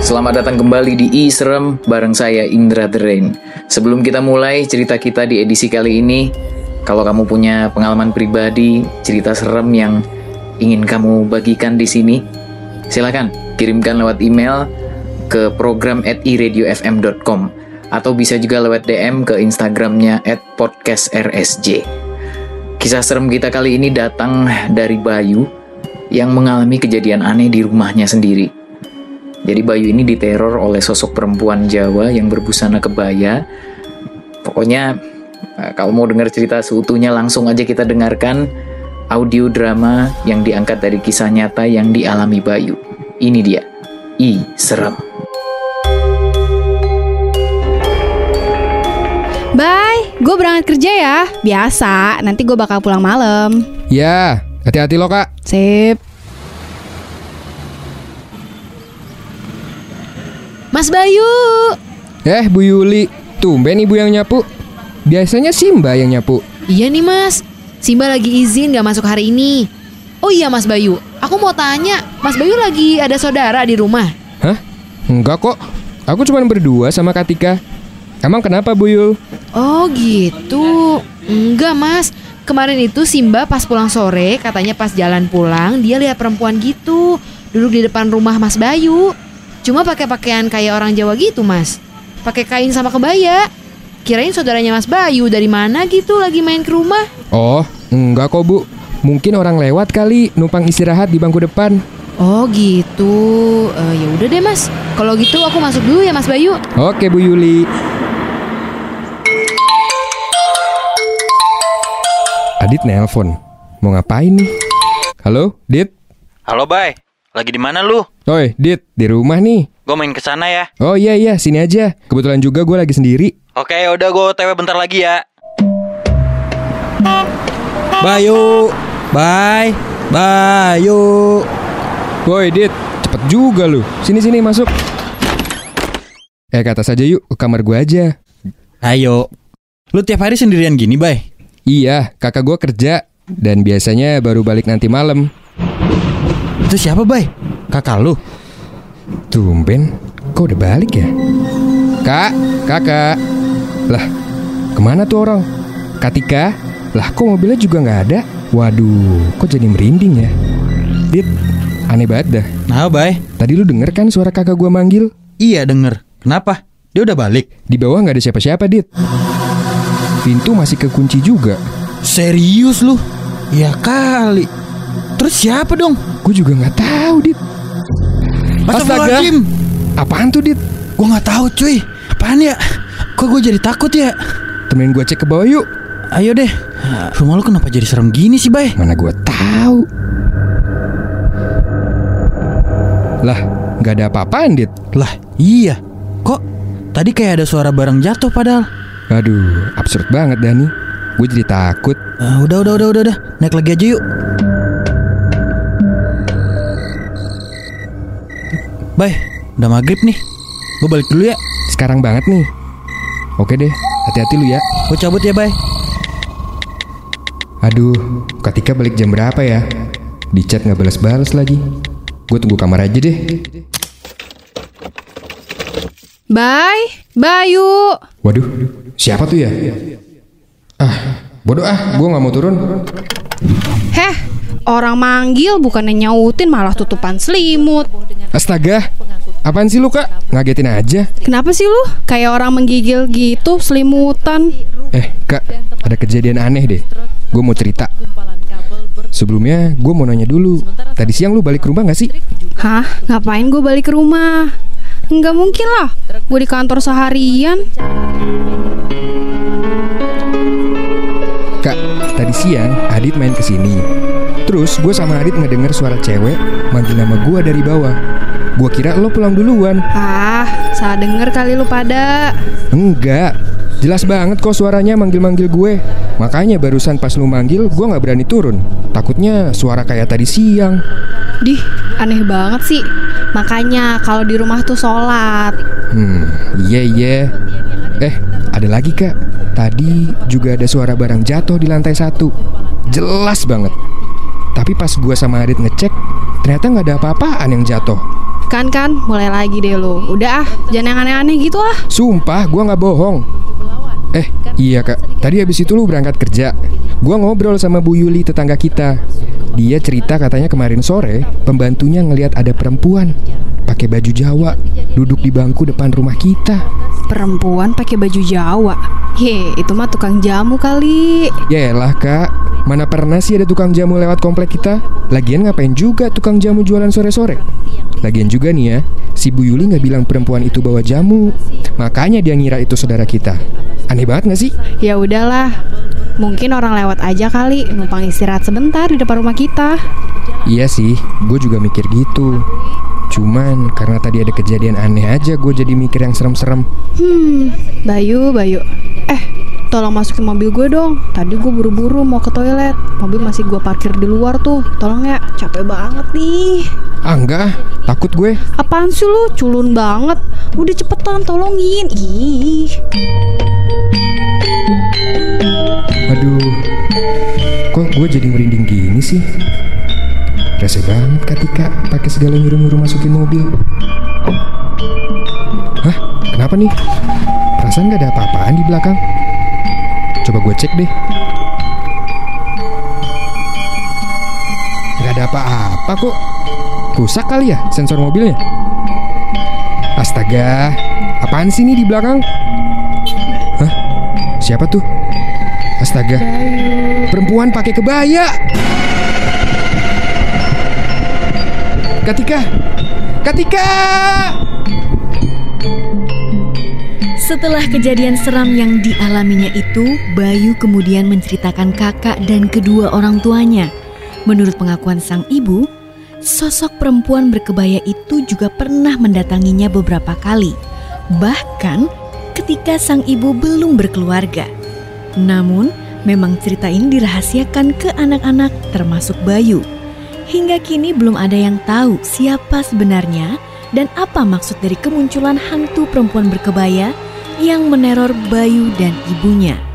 Selamat datang kembali di I Serem bareng saya Indra The Rain. Sebelum kita mulai cerita kita di edisi kali ini, kalau kamu punya pengalaman pribadi, cerita serem yang ingin kamu bagikan di sini, silakan kirimkan lewat email ke program at iradiofm.com atau bisa juga lewat DM ke Instagramnya at podcastrsj. Kisah serem kita kali ini datang dari Bayu yang mengalami kejadian aneh di rumahnya sendiri. Jadi Bayu ini diteror oleh sosok perempuan Jawa yang berbusana kebaya. Pokoknya eh, kalau mau dengar cerita seutuhnya langsung aja kita dengarkan audio drama yang diangkat dari kisah nyata yang dialami Bayu. Ini dia, I Serem. Bye, gue berangkat kerja ya. Biasa, nanti gue bakal pulang malam. Ya, hati-hati lo kak. Sip. Mas Bayu, Eh Bu Yuli, tumben ibu yang nyapu. Biasanya Simba yang nyapu. iya nih Mas. Simba lagi izin gak masuk hari ini. Oh iya Mas Bayu, aku mau tanya, Mas Bayu lagi ada saudara di rumah? Hah? Enggak kok. Aku cuma berdua sama Katika. Emang kenapa Bu Yul? Oh gitu. Enggak Mas. Kemarin itu Simba pas pulang sore, katanya pas jalan pulang dia lihat perempuan gitu, duduk di depan rumah Mas Bayu. Cuma pakai pakaian kayak orang Jawa gitu Mas. Pakai kain sama kebaya. Kirain saudaranya Mas Bayu dari mana gitu lagi main ke rumah. Oh, enggak kok Bu. Mungkin orang lewat kali numpang istirahat di bangku depan. Oh gitu. Eh, ya udah deh Mas. Kalau gitu aku masuk dulu ya Mas Bayu. Oke Bu Yuli. Adit nelpon. Mau ngapain nih? Halo, Dit? Halo, Bay. Lagi di mana lu? Oi, Dit, di rumah nih. Gue main ke sana ya. Oh iya iya, sini aja. Kebetulan juga gue lagi sendiri. Oke, udah gue TW bentar lagi ya. Bayu, bye, Bayu. Woi, Dit, cepet juga lu. Sini sini masuk. Eh, ke atas aja yuk, ke kamar gue aja. Ayo. Lu tiap hari sendirian gini, Bay? Iya, kakak gue kerja dan biasanya baru balik nanti malam. Itu siapa, Bay? Kakak lu? Tumben, kok udah balik ya? Kak, kakak. Lah, ke mana tuh orang? Katika? Lah, kok mobilnya juga nggak ada? Waduh, kok jadi merinding ya? Dit, aneh banget dah. Nah, Bay. Tadi lu denger kan suara kakak gua manggil? Iya, denger. Kenapa? Dia udah balik. Di bawah nggak ada siapa-siapa, Dit. Pintu masih kekunci juga. Serius lu? Ya kali. Terus siapa dong? Gue juga nggak tahu, Dit. Astagfirullahaladzim. Apaan tuh, Dit? Gua nggak tahu, cuy. Apaan ya? Kok gue jadi takut ya? Temenin gue cek ke bawah yuk. Ayo deh. Rumah lu kenapa jadi serem gini sih, Bay? Mana gue tahu. Lah, nggak ada apa-apaan, Dit. Lah, iya. Kok tadi kayak ada suara barang jatuh padahal? Aduh, absurd banget Dani. Gue jadi takut. Ah, udah, udah, udah, udah, udah. Naik lagi aja yuk. Bay, udah maghrib nih. Gue balik dulu ya. Sekarang banget nih. Oke deh, hati-hati lu ya. Gue cabut ya, Bay. Aduh, Katika balik jam berapa ya? Di chat nggak balas-balas lagi. Gue tunggu kamar aja deh. Bye, Bayu. Waduh, siapa tuh ya? Ah, bodoh ah, gue nggak mau turun. Orang manggil bukannya nyautin malah tutupan selimut. Astaga, apaan sih lu kak? Ngagetin aja. Kenapa sih lu? Kayak orang menggigil gitu, selimutan. Eh, kak, ada kejadian aneh deh. Gue mau cerita. Sebelumnya, gue mau nanya dulu. Tadi siang lu balik ke rumah gak sih? Hah? Ngapain gue balik ke rumah? Nggak mungkin lah, gue di kantor seharian. Kak, tadi siang Adit main ke sini. Terus gue sama Adit ngedenger suara cewek manggil nama gue dari bawah. Gue kira lo pulang duluan. Ah, salah denger kali lu pada. Enggak, jelas banget kok suaranya manggil-manggil gue. Makanya barusan pas lu manggil, gue nggak berani turun. Takutnya suara kayak tadi siang. Dih, aneh banget sih. Makanya kalau di rumah tuh sholat. Hmm, iya iya. Eh, ada lagi kak. Tadi juga ada suara barang jatuh di lantai satu. Jelas banget. Tapi pas gua sama Adit ngecek, ternyata nggak ada apa-apaan yang jatuh. Kan kan, mulai lagi deh lo. Udah ah, jangan yang aneh-aneh gitu ah. Sumpah, gua nggak bohong. Eh, iya kak. Tadi habis itu lu berangkat kerja. Gua ngobrol sama Bu Yuli tetangga kita. Dia cerita katanya kemarin sore pembantunya ngelihat ada perempuan pakai baju Jawa duduk di bangku depan rumah kita. Perempuan pakai baju Jawa. Ye, itu mah tukang jamu kali. Yaelah kak, mana pernah sih ada tukang jamu lewat komplek kita? Lagian ngapain juga tukang jamu jualan sore-sore? Lagian juga nih ya, si Bu Yuli nggak bilang perempuan itu bawa jamu. Makanya dia ngira itu saudara kita. Aneh banget gak sih? Ya udahlah. Mungkin orang lewat aja kali, numpang istirahat sebentar di depan rumah kita. Iya sih, gue juga mikir gitu. Cuman karena tadi ada kejadian aneh aja gue jadi mikir yang serem-serem. Hmm, Bayu, Bayu. Eh, tolong masukin mobil gue dong. Tadi gue buru-buru mau ke toilet. Mobil masih gue parkir di luar tuh. Tolong ya, capek banget nih. Ah enggak, takut gue. Apaan sih lu? Culun banget. Udah cepetan tolongin. Ih. Aduh, kok gue jadi merinding gini sih? Rese banget Katika pakai segala nyuruh-nyuruh masukin mobil. Hah? Kenapa nih? Perasaan gak ada apa-apaan di belakang. Coba gue cek deh. Gak ada apa-apa kok. Rusak kali ya sensor mobilnya? Astaga, apaan sih ini di belakang? Hah? Siapa tuh? Astaga, perempuan pakai kebaya. Katika, Katika! Setelah kejadian seram yang dialaminya itu, Bayu kemudian menceritakan kakak dan kedua orang tuanya. Menurut pengakuan sang ibu, sosok perempuan berkebaya itu juga pernah mendatanginya beberapa kali, bahkan ketika sang ibu belum berkeluarga. Namun, memang cerita ini dirahasiakan ke anak-anak termasuk Bayu. Hingga kini belum ada yang tahu siapa sebenarnya dan apa maksud dari kemunculan hantu perempuan berkebaya yang meneror Bayu dan ibunya.